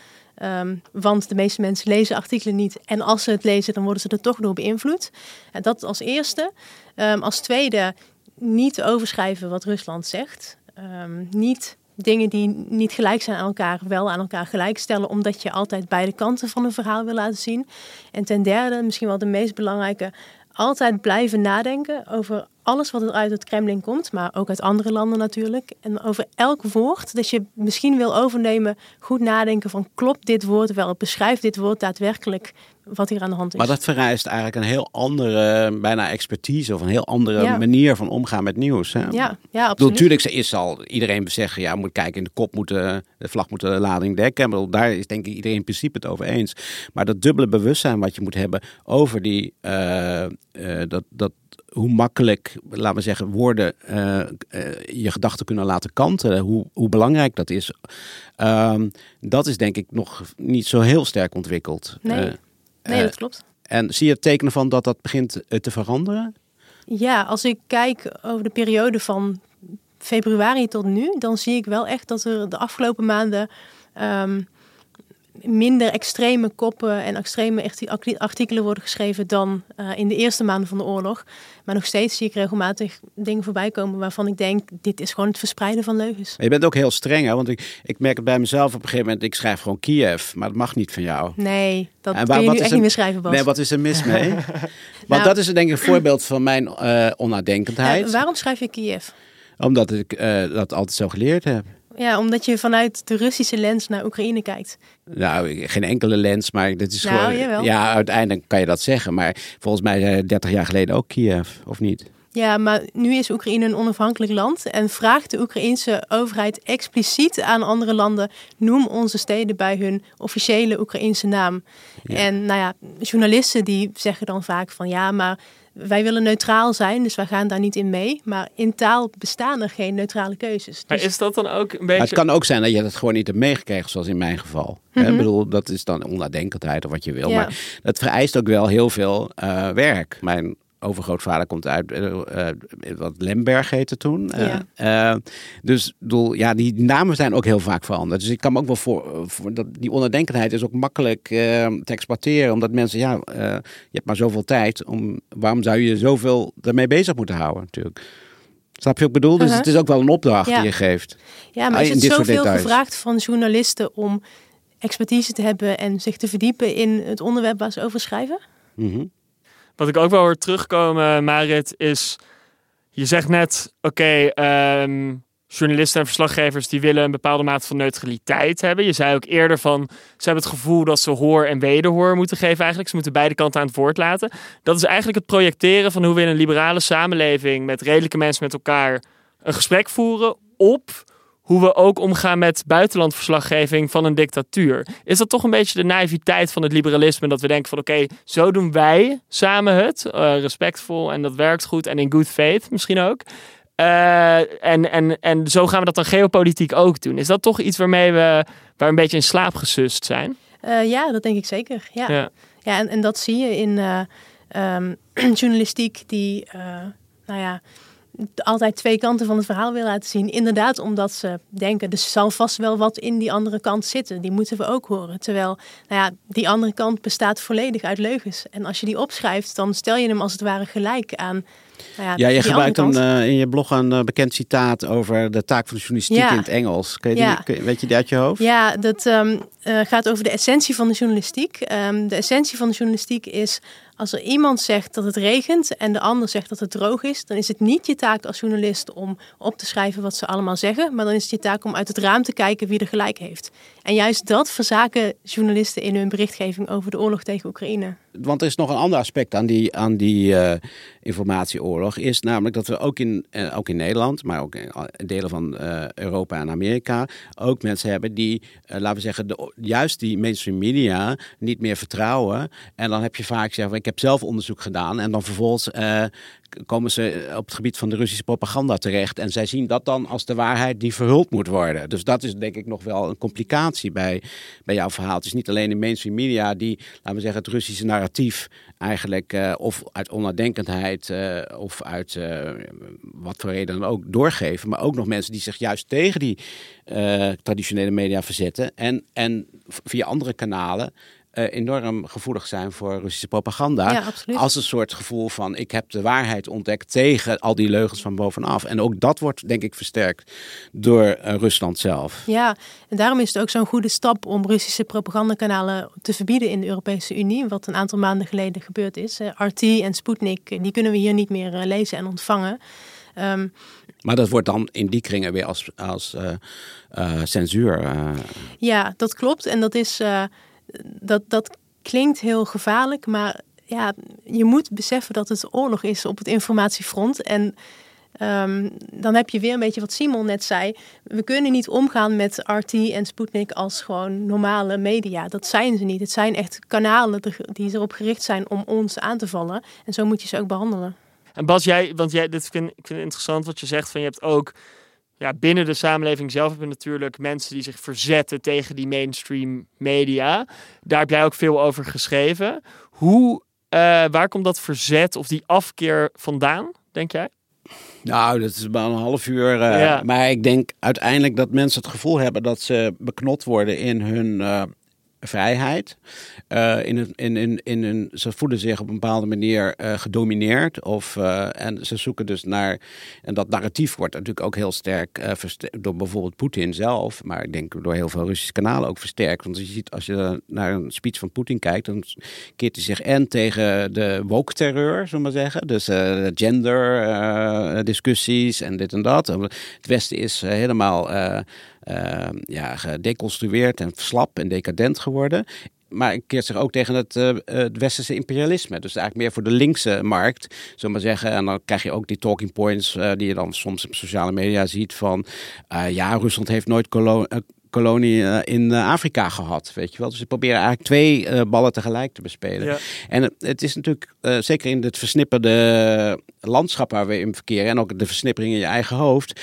Ehm, want de meeste mensen lezen artikelen niet. En als ze het lezen, dan worden ze er toch door beïnvloed. En dat als eerste. Ehm, als tweede, niet overschrijven wat Rusland zegt. Ehm, niet dingen die niet gelijk zijn aan elkaar, wel aan elkaar gelijkstellen, omdat je altijd beide kanten van een verhaal wil laten zien. En ten derde, misschien wel de meest belangrijke, altijd blijven nadenken over alles wat er uit het Kremlin komt, maar ook uit andere landen natuurlijk. En over elk woord dat je misschien wil overnemen, goed nadenken van klopt dit woord wel, beschrijft dit woord daadwerkelijk wat hier aan de hand is. Maar dat vereist eigenlijk een heel andere, bijna expertise of een heel andere Ja. manier van omgaan met nieuws. Hè? ja, ja, bedoel, absoluut. natuurlijk is al iedereen zeggen, ja, moet kijken, in de kop moet de, de vlag moet de lading dekken. Bedoel, daar is denk ik iedereen in principe het over eens. Maar dat dubbele bewustzijn wat je moet hebben over die, eh, eh, dat, dat, hoe makkelijk, laten we zeggen, woorden eh, eh, je gedachten kunnen laten kanten, hoe, hoe belangrijk dat is. Ehm, dat is denk ik nog niet zo heel sterk ontwikkeld. Nee. Eh, nee, dat klopt. en zie je tekenen van dat dat begint te veranderen? Ja, als ik kijk over de periode van februari tot nu, dan zie ik wel echt dat er de afgelopen maanden ehm, minder extreme koppen en extreme arti- artikelen worden geschreven dan eh, in de eerste maanden van de oorlog. Maar nog steeds zie ik regelmatig dingen voorbij komen waarvan ik denk, dit is gewoon het verspreiden van leugens. Maar je bent ook heel streng, hè? want ik, ik merk het bij mezelf op een gegeven moment. Ik schrijf gewoon Kiev, maar dat mag niet van jou. Nee, dat En kun je nu echt is niet er- meer schrijven, Bas. Nee, wat is er mis mee? Want Nou- dat is denk ik een voorbeeld van mijn eh onnadenkendheid. Eh, waarom schrijf je Kiev? Omdat ik dat altijd zo geleerd heb. Ja, omdat je vanuit de Russische lens naar Oekraïne kijkt. Nou, geen enkele lens, maar dit is Nou, gewoon... jawel. Ja, uiteindelijk kan je dat zeggen. Maar volgens mij eh, 30 jaar geleden ook Kiev, of niet? Ja, maar nu is Oekraïne een onafhankelijk land en vraagt de Oekraïense overheid expliciet aan andere landen: noem onze steden bij hun officiële Oekraïense naam. En nou ja, journalisten die zeggen dan vaak van ja, maar wij willen neutraal zijn, dus wij gaan daar niet in mee. Maar in taal bestaan er geen neutrale keuzes. Maar Dus- is dat dan ook een Maar beetje... het kan ook zijn dat je dat gewoon niet hebt meegekregen, zoals in mijn geval. Hè, Mhm. Ik bedoel, dat is dan onnadenkendheid of wat je wil. Ja. Maar dat vereist ook wel heel veel eh, werk. Mijn overgrootvader komt uit eh, eh, wat Lemberg heette toen. Eh, dus ik bedoel, ja, die namen zijn ook heel vaak veranderd. Dus ik kan me ook wel voor, voor dat die onnadenkendheid is ook makkelijk eh, te exploiteren, omdat mensen, ja, je hebt maar zoveel tijd. Om, waarom zou je zoveel ermee bezig moeten houden, natuurlijk? Snap je wat ik bedoel? Dus Uh-huh. het is ook wel een opdracht Ja. die je geeft. ja, maar Ah, is het zoveel gevraagd van journalisten om expertise te hebben en zich te verdiepen in het onderwerp waar ze over schrijven? Mhm. Wat ik ook wel hoor terugkomen, Marit, is... Je zegt net, oké, ehm, journalisten en verslaggevers... die willen een bepaalde mate van neutraliteit hebben. Je zei ook eerder van... ze hebben het gevoel dat ze hoor en wederhoor moeten geven eigenlijk. Ze moeten beide kanten aan het woord laten. Dat is eigenlijk het projecteren van hoe we in een liberale samenleving... met redelijke mensen met elkaar een gesprek voeren... op hoe we ook omgaan met buitenlandverslaggeving van een dictatuur. Is dat toch een beetje de naïviteit van het liberalisme? Dat we denken van oké, zo doen wij samen het. eh, respectvol en dat werkt goed. En in good faith misschien ook. Eh, en, en, en zo gaan we dat dan geopolitiek ook doen. Is dat toch iets waarmee we, waar een beetje in slaap gesust zijn? Eh, ja, dat denk ik zeker. Ja. Ja. Ja, en, en dat zie je in eh, ehm, journalistiek die, nou ja, altijd twee kanten van het verhaal wil laten zien. Inderdaad, omdat ze denken, er zal vast wel wat in die andere kant zitten. Die moeten we ook horen. Terwijl, nou ja, die andere kant bestaat volledig uit leugens. En als je die opschrijft, dan stel je hem als het ware gelijk aan. Nou ja, Ja, je gebruikt een, kant. eh, in je blog een eh, bekend citaat over de taak van de journalistiek Ja. in het Engels. Kun je die, kun weet je die uit je hoofd? Ja, dat ehm, eh, gaat over de essentie van de journalistiek. Ehm, de essentie van de journalistiek is als er iemand zegt dat het regent en de ander zegt dat het droog is, dan is het niet je taak als journalist om op te schrijven wat ze allemaal zeggen, maar dan is het je taak om uit het raam te kijken wie er gelijk heeft. En juist dat verzaken journalisten in hun berichtgeving over de oorlog tegen Oekraïne. Want er is nog een ander aspect aan die, aan die eh, informatieoorlog. Is namelijk dat we ook in, eh, ook in Nederland, maar ook in al- delen van eh, Europa en Amerika, ook mensen hebben die, eh, laten we zeggen, juist die mainstream media niet meer vertrouwen. En dan heb je vaak gezegd, ik heb zelf onderzoek gedaan. En dan vervolgens eh, komen ze op het gebied van de Russische propaganda terecht. En zij zien dat dan als de waarheid die verhuld moet worden. Dus dat is denk ik nog wel een complicatie bij, bij jouw verhaal. Het is niet alleen de mainstream media die, laten we zeggen, het Russische narratief eigenlijk uh, of uit onnadenkendheid of uit wat voor reden dan ook doorgeven. Maar ook nog mensen die zich juist tegen die traditionele media verzetten. En, en via andere kanalen enorm gevoelig zijn voor Russische propaganda. Ja, als een soort gevoel van ik heb de waarheid ontdekt tegen al die leugens van bovenaf. En ook dat wordt denk ik versterkt door uh, Rusland zelf. Ja, en daarom is het ook zo'n goede stap om Russische propagandakanalen te verbieden in de Europese Unie. Wat een aantal maanden geleden gebeurd is. Uh, RT en Sputnik, die kunnen we hier niet meer lezen en ontvangen. Um, maar dat wordt dan in die kringen weer als, als censuur. Ja, dat klopt. En dat is dat, dat klinkt heel gevaarlijk, maar ja, je moet beseffen dat het oorlog is op het informatiefront. En um, dan heb je weer een beetje wat Simon net zei. We kunnen niet omgaan met RT en Sputnik als gewoon normale media. Dat zijn ze niet. Het zijn echt kanalen die erop gericht zijn om ons aan te vallen. En zo moet je ze ook behandelen. En Bas, jij, want jij, dit vind, ik vind het interessant wat je zegt. Van je hebt ook ja, binnen de samenleving zelf hebben natuurlijk mensen die zich verzetten tegen die mainstream media. Daar heb jij ook veel over geschreven. Hoe, uh, waar komt dat verzet of die afkeer vandaan, denk jij? Nou, dat is maar een half uur. Uh, ja. Maar ik denk uiteindelijk dat mensen het gevoel hebben dat ze beknot worden in hun uh, vrijheid. Uh, in een, in, in, in een, ze voelen zich op een bepaalde manier uh, gedomineerd. Of, uh, en ze zoeken dus naar. En dat narratief wordt natuurlijk ook heel sterk door bijvoorbeeld Poetin zelf. Maar ik denk door heel veel Russische kanalen ook versterkt. Want je ziet, als je naar een speech van Poetin kijkt, dan keert hij zich en tegen de woke-terreur, zullen we maar zeggen. Dus gender discussies en dit en dat. Het Westen is helemaal ja, gedeconstrueerd en slap en decadent geworden. Maar keert zich ook tegen het, uh, het westerse imperialisme. Dus eigenlijk meer voor de linkse markt, zullen maar zeggen. En dan krijg je ook die talking points uh, die je dan soms op sociale media ziet van... ja, Rusland heeft nooit kolonie eh, in eh, Afrika gehad. Weet je wel? Dus ze proberen eigenlijk twee ballen tegelijk te bespelen. Ja. En het is natuurlijk, zeker in het versnipperde landschap waar we in verkeren. En ook de versnippering in je eigen hoofd.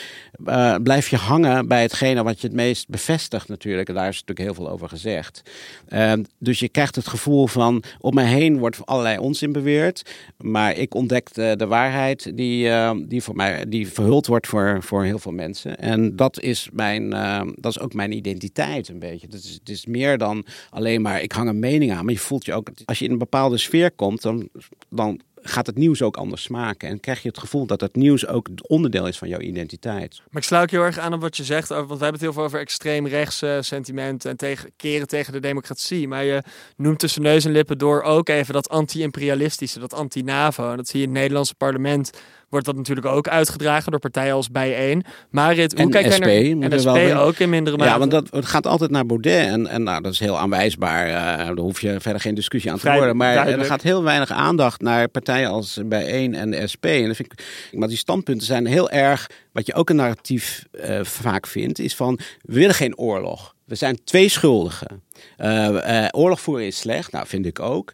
blijf je hangen bij hetgene wat je het meest bevestigt natuurlijk. En daar is natuurlijk heel veel over gezegd. Ehm, dus je krijgt het gevoel van, om mij heen wordt allerlei onzin beweerd. Maar ik ontdek de, waarheid die, die, voor mij, die verhuld wordt voor, voor heel veel mensen. En dat is, mijn, dat is ook mijn identiteit een beetje. Het is, het is meer dan alleen maar ik hang een mening aan. Maar je voelt je ook, als je in een bepaalde sfeer komt, dan, dan gaat het nieuws ook anders smaken. En krijg je het gevoel dat het nieuws ook onderdeel is van jouw identiteit. Maar ik sluit heel erg aan op wat je zegt. Want we hebben het heel veel over extreem rechtse sentimenten en keren tegen de democratie. Maar je noemt tussen neus en lippen door ook even dat anti-imperialistische, dat anti-NAVO. Dat zie je in het Nederlandse parlement wordt dat natuurlijk ook uitgedragen door partijen als Bijeen. Marit, hoe en kijk SP, jij naar... En SP wel ook in mindere mate. Ja, want dat, het gaat altijd naar Baudet. En, en nou, dat is heel aanwijsbaar. Uh, daar hoef je verder geen discussie aan te worden. Maar duidelijk. er gaat heel weinig aandacht naar partijen als Bijeen en de SP. En dat vind ik, maar die standpunten zijn heel erg... Wat je ook een narratief uh, vaak vindt, is van... We willen geen oorlog. We zijn twee schuldigen. Uh, oorlog voeren is slecht, nou vind ik ook.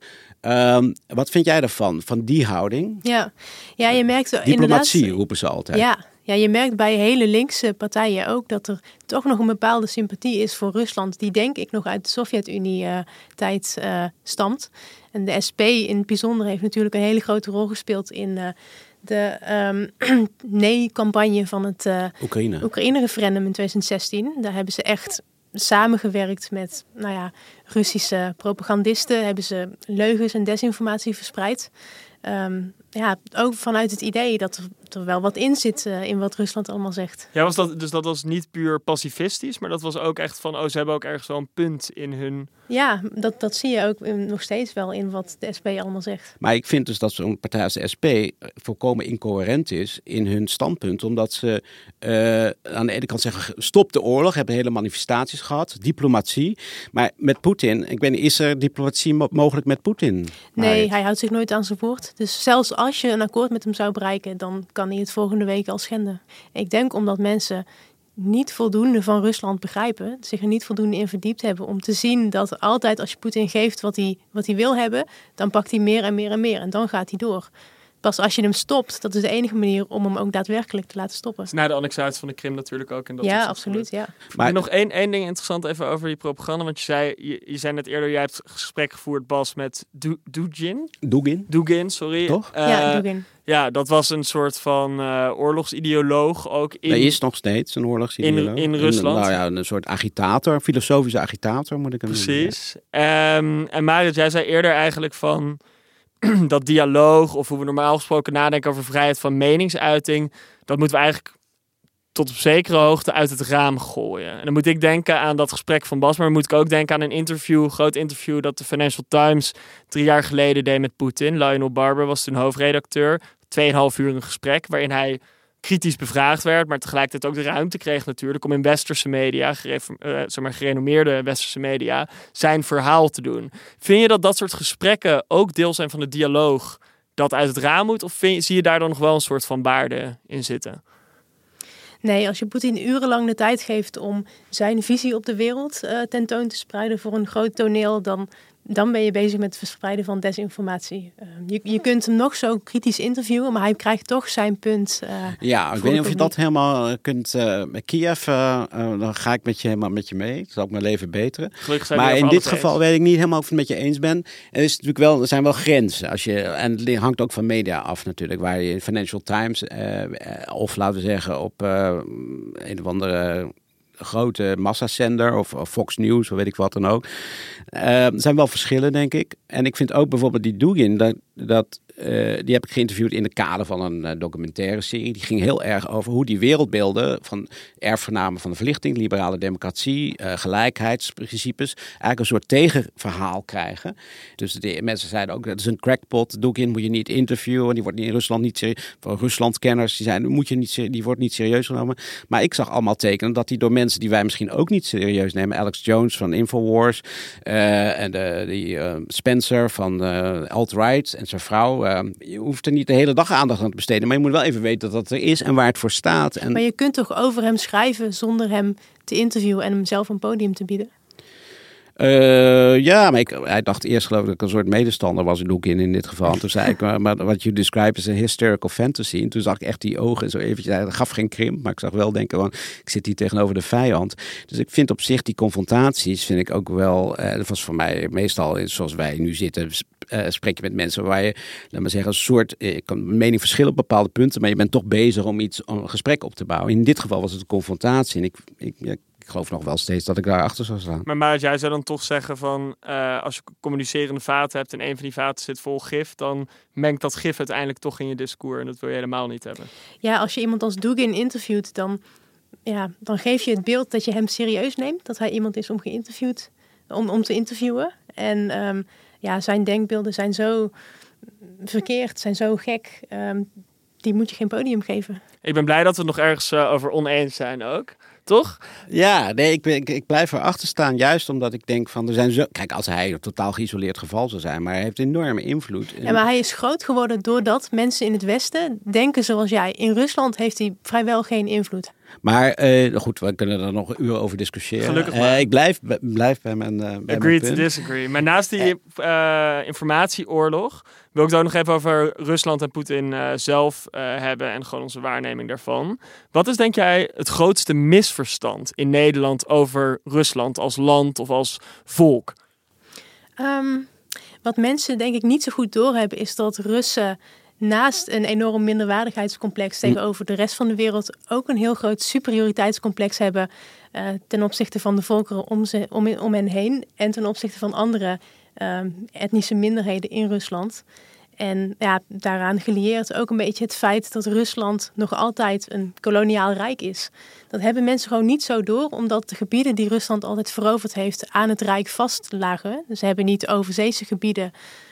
Um, wat vind jij daarvan, van die houding? Ja, ja je merkt Diplomatie roepen ze altijd. Ja, ja, je merkt bij hele linkse partijen ook dat er toch nog een bepaalde sympathie is voor Rusland, die denk ik nog uit de Sovjet-Unie-tijd uh, uh, stamt. En de SP in het bijzonder heeft natuurlijk een hele grote rol gespeeld in uh, de um, nee-campagne van het Oekraïne. Oekraïne-referendum in 2016. Daar hebben ze echt samengewerkt met nou ja, Russische propagandisten. Hebben ze leugens en desinformatie verspreid. Um, ja, ook vanuit het idee dat er, er wel wat in zit uh, in wat Rusland allemaal zegt. Ja, was dat, dus dat was niet puur pacifistisch, maar dat was ook echt van, oh, ze hebben ook ergens wel een punt in hun... Ja, dat, dat zie je ook in, nog steeds wel in wat de SP allemaal zegt. Maar ik vind dus dat zo'n partij als de SP eh, volkomen incoherent is in hun standpunt, omdat ze uh, aan de ene kant zeggen, stop de oorlog, hebben hele manifestaties gehad, diplomatie, maar met Poetin, ik weet niet, is er diplomatie mogelijk met Poetin? Nee, hij houdt zich nooit aan zijn woord. Dus zelfs als je een akkoord met hem zou bereiken, dan kan hij het volgende week al schenden. Ik denk omdat mensen niet voldoende van Rusland begrijpen, zich er niet voldoende in verdiept hebben om te zien dat altijd als je Poetin geeft wat hij, wat hij wil hebben, dan pakt hij meer en meer en meer en dan gaat hij door. Pas als je hem stopt, dat is de enige manier om hem ook daadwerkelijk te laten stoppen. Na de annexatie van de Krim natuurlijk ook. En dat ja, absoluut. Ja. Maar nog één, één ding interessant even over die propaganda. Want je zei, je, je zei net eerder, jij hebt gesprek gevoerd, Bas, met Du- Dugin. Dugin. Dugin, sorry. Toch? Eh, ja, doe ik in. ja, dat was een soort van eh, oorlogsideoloog ook in... Er is nog steeds een oorlogsideoloog. In- in Rusland? Een, nou ja, een soort agitator, filosofische agitator moet ik hem noemen. Precies. Ehm, en Marit, jij zei eerder eigenlijk van dat dialoog, of hoe we normaal gesproken nadenken over vrijheid van meningsuiting, dat moeten we eigenlijk tot op zekere hoogte uit het raam gooien. En dan moet ik denken aan dat gesprek van Bas, maar moet ik ook denken aan een interview, een groot interview dat de Financial Times drie jaar geleden deed met Poetin. Lionel Barber was toen hoofdredacteur. Tweeënhalf uur een gesprek waarin hij kritisch bevraagd werd, maar tegelijkertijd ook de ruimte kreeg natuurlijk om in westerse media, eh, zeg maar gerenommeerde westerse media, zijn verhaal te doen. Vind je dat dat soort gesprekken ook deel zijn van de dialoog dat uit het raam moet? Of vind zie je daar dan nog wel een soort van waarde in zitten? Nee, als je Poetin urenlang de tijd geeft om zijn visie op de wereld eh, tentoon te spreiden voor een groot toneel, dan, dan ben je bezig met het verspreiden van desinformatie. Eh, je, je kunt hem nog zo kritisch interviewen, maar hij krijgt toch zijn punt. eh, Ja, ik weet niet of je dat helemaal eh, kunt. met Kiev, dan ga ik met je helemaal met je mee. Dat zal ook mijn leven beteren. Gelukkig zijn we Maar in dit geval eens. weet ik niet helemaal of ik het met je eens ben. Er, is natuurlijk wel, er zijn wel grenzen. Als je, en het hangt ook van media af natuurlijk. Waar je in Financial Times, of laten we zeggen op eh, een of andere grote massazender of, of Fox News, of weet ik wat dan ook. Eh, er zijn wel verschillen, denk ik. En ik vind ook bijvoorbeeld die Dugin, dat, dat, eh, die heb ik geïnterviewd in de kader van een eh, documentaire serie. Die ging heel erg over hoe die wereldbeelden van erfgenamen van de verlichting, liberale democratie, eh, gelijkheidsprincipes, eigenlijk een soort tegenverhaal krijgen. Dus de mensen zeiden ook, dat is een crackpot, Dugin moet je niet interviewen, die wordt in Rusland niet serieus, voor Ruslandkenners, die zijn, moet je niet, die wordt niet serieus genomen. Maar ik zag allemaal tekenen dat die door mensen die wij misschien ook niet serieus nemen, Alex Jones van Infowars en de, die Spencer van Alt-Right en zijn vrouw. Eh, je hoeft er niet de hele dag aandacht aan te besteden, maar je moet wel even weten dat dat er is en waar het voor staat. En, Maar je kunt toch over hem schrijven zonder hem te interviewen en hem zelf een podium te bieden? Eh, ja, maar ik, hij dacht eerst geloof ik dat ik een soort medestander was in Loekin in dit geval. En toen zei ik, maar, wat you describe is een hysterical fantasy. En toen zag ik echt die ogen zo eventjes, hij gaf geen krimp, maar ik zag wel denken, van, ik zit hier tegenover de vijand. Dus ik vind op zich die confrontaties, vind ik ook wel, eh, dat was voor mij meestal zoals wij nu zitten, eh, spreek je met mensen waar je, laat maar zeggen, een soort, mijn mening verschillen op bepaalde punten, maar je bent toch bezig om iets, om een gesprek op te bouwen. In dit geval was het een confrontatie en ik, ik, ik geloof nog wel steeds dat ik daarachter zou staan. Maar Marit, jij zou dan toch zeggen van, eh, als je communicerende vaten hebt en een van die vaten zit vol gif, dan mengt dat gif uiteindelijk toch in je discours en dat wil je helemaal niet hebben. Ja, als je iemand als Dugin interviewt, dan, ja, dan geef je het beeld dat je hem serieus neemt. Dat hij iemand is om geïnterviewd, om, om te interviewen. En ehm, ja, zijn denkbeelden zijn zo verkeerd, zijn zo gek. ehm, die moet je geen podium geven. Ik ben blij dat we het nog ergens eh, over oneens zijn ook. Toch? Ja, nee, ik, ben, ik, ik blijf erachter staan. Juist omdat ik denk van er zijn zo. Kijk, als hij een totaal geïsoleerd geval zou zijn, maar hij heeft enorme invloed. Ja, maar hij is groot geworden doordat mensen in het Westen denken zoals jij. In Rusland heeft hij vrijwel geen invloed. Maar eh, goed, we kunnen er nog een uur over discussiëren. Gelukkig Eh, maar. ik blijf, blijf bij mijn, eh bij mijn Agree to disagree. Maar naast die eh, informatieoorlog wil ik het ook nog even over Rusland en Poetin eh, zelf eh, hebben en gewoon onze waarneming daarvan. Wat is denk jij het grootste misverstand in Nederland over Rusland als land of als volk? Ehm, wat mensen denk ik niet zo goed doorhebben is dat Russen naast een enorm minderwaardigheidscomplex tegenover de rest van de wereld ook een heel groot superioriteitscomplex hebben eh, ten opzichte van de volkeren om, om, hen heen en ten opzichte van andere ehm, etnische minderheden in Rusland. En ja, daaraan gelieerd ook een beetje het feit dat Rusland nog altijd een koloniaal rijk is. Dat hebben mensen gewoon niet zo door, omdat de gebieden die Rusland altijd veroverd heeft aan het rijk vastlagen. Dus ze hebben niet overzeese gebieden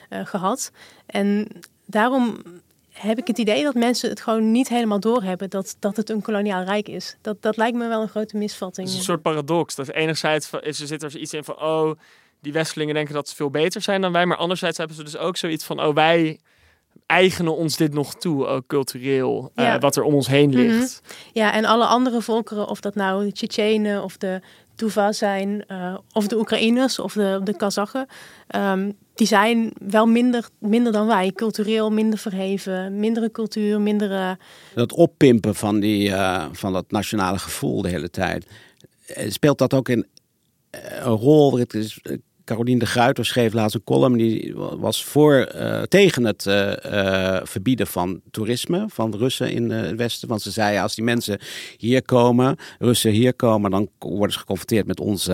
eh, gehad. En daarom heb ik het idee dat mensen het gewoon niet helemaal doorhebben dat, dat het een koloniaal rijk is. Dat, dat lijkt me wel een grote misvatting. Het is een soort paradox. Dat enerzijds is, er zit er iets in van, oh, die Westelingen denken dat ze veel beter zijn dan wij. Maar anderzijds hebben ze dus ook zoiets van, oh, wij eigenen ons dit nog toe, ook cultureel, eh, wat er om ons heen ligt. Ja, en alle andere volkeren, of dat nou de Tsjetsjenen of de Tuva zijn, eh, of de Oekraïners of de, de Kazachen, ehm, die zijn wel minder, minder dan wij. Cultureel minder verheven, mindere cultuur, mindere... Dat oppimpen van, die, uh, van dat nationale gevoel de hele tijd. Eh, speelt dat ook in een rol? Het is, Caroline de Gruyter schreef laatst een column die was voor, uh, tegen het uh, uh, verbieden van toerisme van Russen in het Westen. Want ze zei als die mensen hier komen, Russen hier komen, dan worden ze geconfronteerd met onze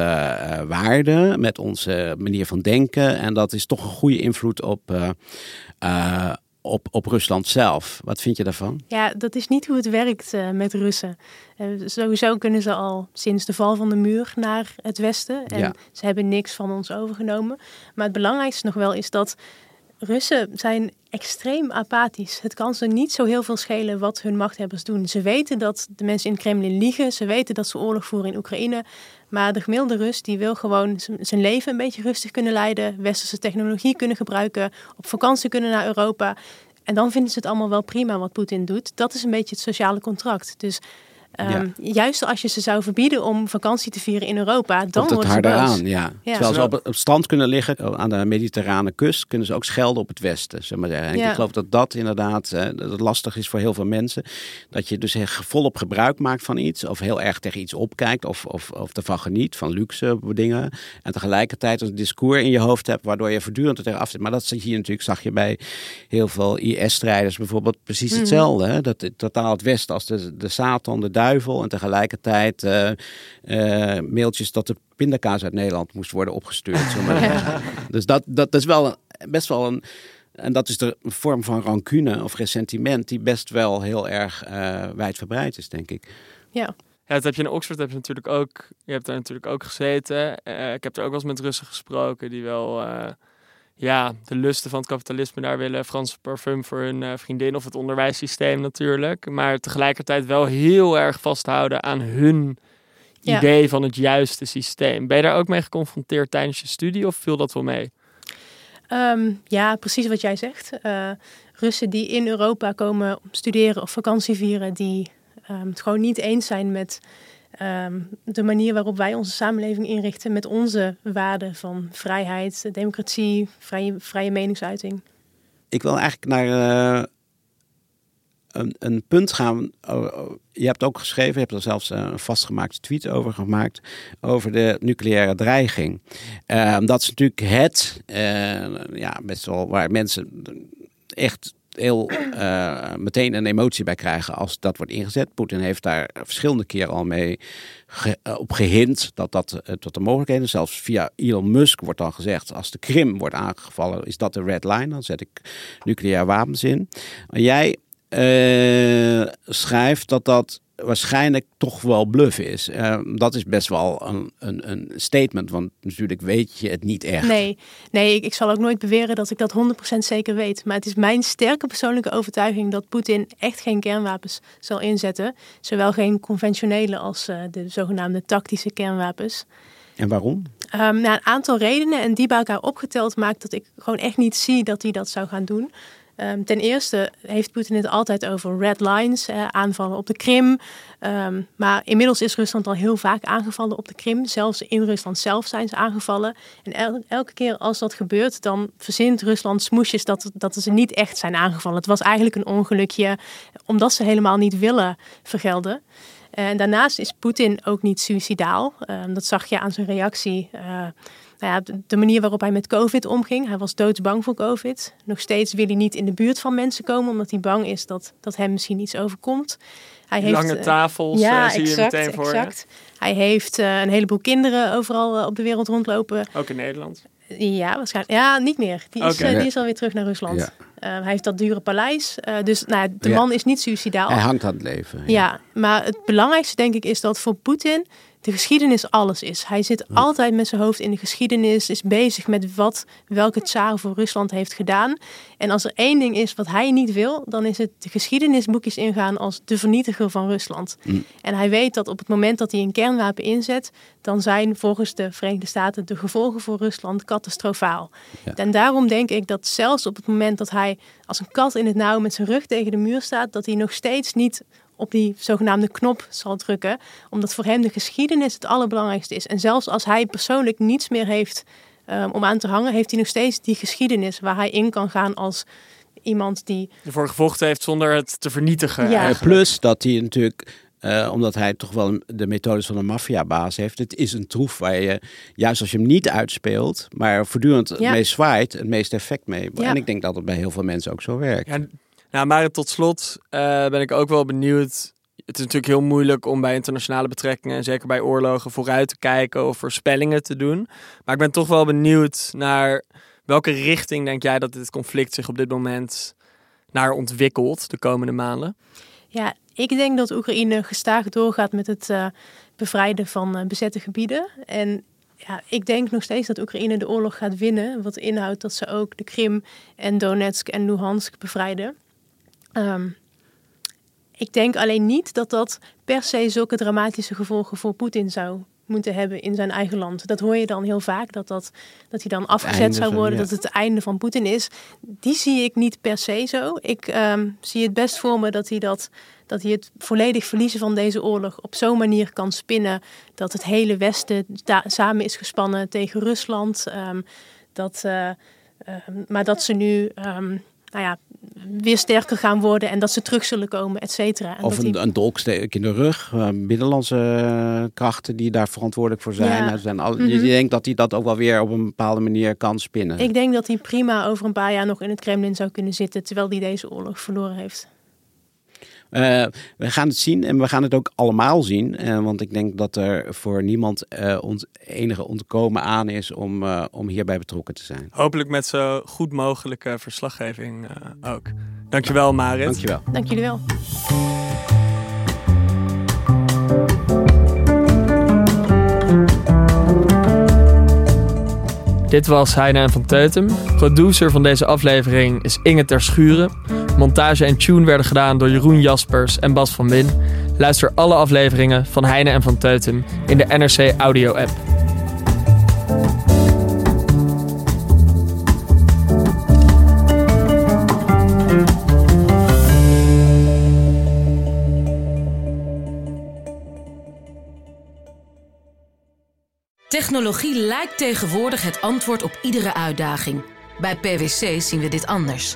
waarden, met onze manier van denken. En dat is toch een goede invloed op op, op Rusland zelf. Wat vind je daarvan? Ja, dat is niet hoe het werkt uh, met Russen. Uh, sowieso kunnen ze al sinds de val van de muur naar het westen. En ja. ze hebben niks van ons overgenomen. Maar het belangrijkste nog wel is dat Russen zijn extreem apathisch. Het kan ze niet zo heel veel schelen wat hun machthebbers doen. Ze weten dat de mensen in het Kremlin liegen. Ze weten dat ze oorlog voeren in Oekraïne. Maar de gemiddelde Rus die wil gewoon zijn leven een beetje rustig kunnen leiden. Westerse technologie kunnen gebruiken. Op vakantie kunnen naar Europa. En dan vinden ze het allemaal wel prima wat Poetin doet. Dat is een beetje het sociale contract. Dus Um, Juist als je ze zou verbieden om vakantie te vieren in Europa, dan wordt het harder aan. Ja. ja. Terwijl ze op het strand kunnen liggen aan de mediterrane kust, kunnen ze ook schelden op het westen. Zeg maar. En ik geloof dat dat inderdaad dat lastig is voor heel veel mensen. Dat je dus volop gebruik maakt van iets, of heel erg tegen iets opkijkt, of, of, of ervan geniet, van luxe dingen. En tegelijkertijd een discours in je hoofd hebt, waardoor je voortdurend er tegen af zit. Maar dat zie je natuurlijk, zag je bij heel veel IS-strijders bijvoorbeeld precies mhm. hetzelfde. Hè? Dat totaal het westen als de, de Satan, de duivel. En tegelijkertijd uh, uh, mailtjes dat de pindakaas uit Nederland moest worden opgestuurd. Dus dat, dat is wel best wel een. En dat is de vorm van rancune of ressentiment die best wel heel erg uh, wijdverbreid is, denk ik. Ja. Ja, dat heb je in Oxford heb je natuurlijk ook. Je hebt daar natuurlijk ook gezeten. ik heb er ook wel eens met Russen gesproken die wel ja, de lusten van het kapitalisme daar willen. Franse parfum voor hun uh, vriendin of het onderwijssysteem natuurlijk. Maar tegelijkertijd wel heel erg vasthouden aan hun idee van het juiste systeem. Ben je daar ook mee geconfronteerd tijdens je studie of viel dat wel mee? Ehm, ja, precies wat jij zegt. Uh, Russen die in Europa komen studeren of vakantie vieren, die um, het gewoon niet eens zijn met Ehm, de manier waarop wij onze samenleving inrichten met onze waarden van vrijheid, democratie, vrije, vrije meningsuiting. Ik wil eigenlijk naar uh, een, een, punt gaan. Oh, oh, je hebt ook geschreven, je hebt er zelfs een vastgemaakte tweet over gemaakt, over de nucleaire dreiging. Uh, dat is natuurlijk het, uh, ja, best wel waar mensen echt heel uh, meteen een emotie bij krijgen als dat wordt ingezet. Poetin heeft daar verschillende keren al mee eh, op gehind dat dat uh, tot de mogelijkheden. Zelfs via Elon Musk wordt dan gezegd: als de Krim wordt aangevallen, is dat de red line. Dan zet ik nucleair wapens in. Jij schrijft dat dat waarschijnlijk toch wel bluff is. Uh, dat is best wel een, een, een, statement, want natuurlijk weet je het niet echt. Nee, nee ik, ik zal ook nooit beweren dat ik dat 100% zeker weet. Maar het is mijn sterke persoonlijke overtuiging dat Poetin echt geen kernwapens zal inzetten. Zowel geen conventionele als uh, de zogenaamde tactische kernwapens. En waarom? Um, nou, een aantal redenen en die bij elkaar opgeteld maakt dat ik gewoon echt niet zie dat hij dat zou gaan doen. Um, ten eerste heeft Poetin het altijd over red lines, aanvallen op de Krim. Um, maar inmiddels is Rusland al heel vaak aangevallen op de Krim. Zelfs in Rusland zelf zijn ze aangevallen. En elke keer als dat gebeurt, dan verzint Rusland smoesjes dat, dat ze niet echt zijn aangevallen. Het was eigenlijk een ongelukje, omdat ze helemaal niet willen vergelden. En daarnaast is Poetin ook niet suicidaal. Um, dat zag je aan zijn reactie. Uh, nou ja, de, manier waarop hij met COVID omging. Hij was doodsbang voor COVID. Nog steeds wil hij niet in de buurt van mensen komen, omdat hij bang is dat, dat hem misschien iets overkomt. Hij heeft, Lange eh, tafels ja, uh, zie exact, je meteen voor exact. Hij heeft uh, een heleboel kinderen overal op de wereld rondlopen. Ook in Nederland? Ja, waarschijnlijk. Ja, niet meer. Die is, okay. die is alweer terug naar Rusland. Ja. hij heeft dat dure paleis. dus nou, de man is niet suicidaal. Hij hangt aan het leven. Ja. maar het belangrijkste denk ik is dat voor Poetin de geschiedenis alles is. Hij zit altijd met zijn hoofd in de geschiedenis, is bezig met wat welke tsaar voor Rusland heeft gedaan. En als er één ding is wat hij niet wil, dan is het de geschiedenisboekjes ingaan als de vernietiger van Rusland. Mm. En hij weet dat op het moment dat hij een kernwapen inzet, dan zijn volgens de Verenigde Staten de gevolgen voor Rusland catastrofaal. En daarom denk ik dat zelfs op het moment dat hij als een kat in het nauw met zijn rug tegen de muur staat, dat hij nog steeds niet op die zogenaamde knop zal drukken. Omdat voor hem de geschiedenis het allerbelangrijkste is. En zelfs als hij persoonlijk niets meer heeft ehm, om aan te hangen, heeft hij nog steeds die geschiedenis waar hij in kan gaan als iemand die. Ervoor gevochten heeft zonder het te vernietigen. Ja. Plus dat hij natuurlijk, eh, omdat hij toch wel de methodes van een maffiabaas heeft. Het is een troef waar je, juist als je hem niet uitspeelt, maar voortdurend Ja. meest zwaait, het meeste effect mee. Ja. En ik denk dat het bij heel veel mensen ook zo werkt. Ja, nou, maar tot slot eh, ben ik ook wel benieuwd. Het is natuurlijk heel moeilijk om bij internationale betrekkingen en zeker bij oorlogen vooruit te kijken of voorspellingen te doen. Maar ik ben toch wel benieuwd naar welke richting denk jij dat dit conflict zich op dit moment naar ontwikkelt de komende maanden? Ja, ik denk dat Oekraïne gestaag doorgaat met het eh, bevrijden van eh, bezette gebieden. En ja, ik denk nog steeds dat Oekraïne de oorlog gaat winnen. Wat inhoudt dat ze ook de Krim en Donetsk en Luhansk bevrijden. Ehm, ik denk alleen niet dat dat per se zulke dramatische gevolgen voor Poetin zou moeten hebben in zijn eigen land. Dat hoor je dan heel vaak, dat, dat, dat hij dan afgezet zou van- worden, ja. dat het het einde van Poetin is. Die zie ik niet per se zo. Ik ehm, zie het best voor me dat hij, dat, dat hij het volledig verliezen van deze oorlog op zo'n manier kan spinnen dat het hele Westen samen is gespannen tegen Rusland. Ehm, dat, eh, maar dat ze nu nou ja, weer sterker gaan worden en dat ze terug zullen komen, et cetera. Of een, hij- een dolksteek in de rug. eh, binnenlandse eh, krachten die daar verantwoordelijk voor zijn. Ja. Zijn al, Mhm. Je denkt dat hij dat ook wel weer op een bepaalde manier kan spinnen. Ik denk dat hij prima over een paar jaar nog in het Kremlin zou kunnen zitten, terwijl hij deze oorlog verloren heeft. Eh, we gaan het zien en we gaan het ook allemaal zien. eh, want ik denk dat er voor niemand eh, ont, enige ontkomen aan is om, eh, om hierbij betrokken te zijn. Hopelijk met zo goed mogelijke verslaggeving eh, ook. Dankjewel Marit. Dankjewel. Dank jullie wel. Dit was Heine en van Teutem. Producer van deze aflevering is Inge Ter Schuren. Montage en tune werden gedaan door Jeroen Jaspers en Bas van Win. Luister alle afleveringen van Heine en van Teutem in de NRC Audio app. Technologie lijkt tegenwoordig het antwoord op iedere uitdaging. Bij PwC zien we dit anders.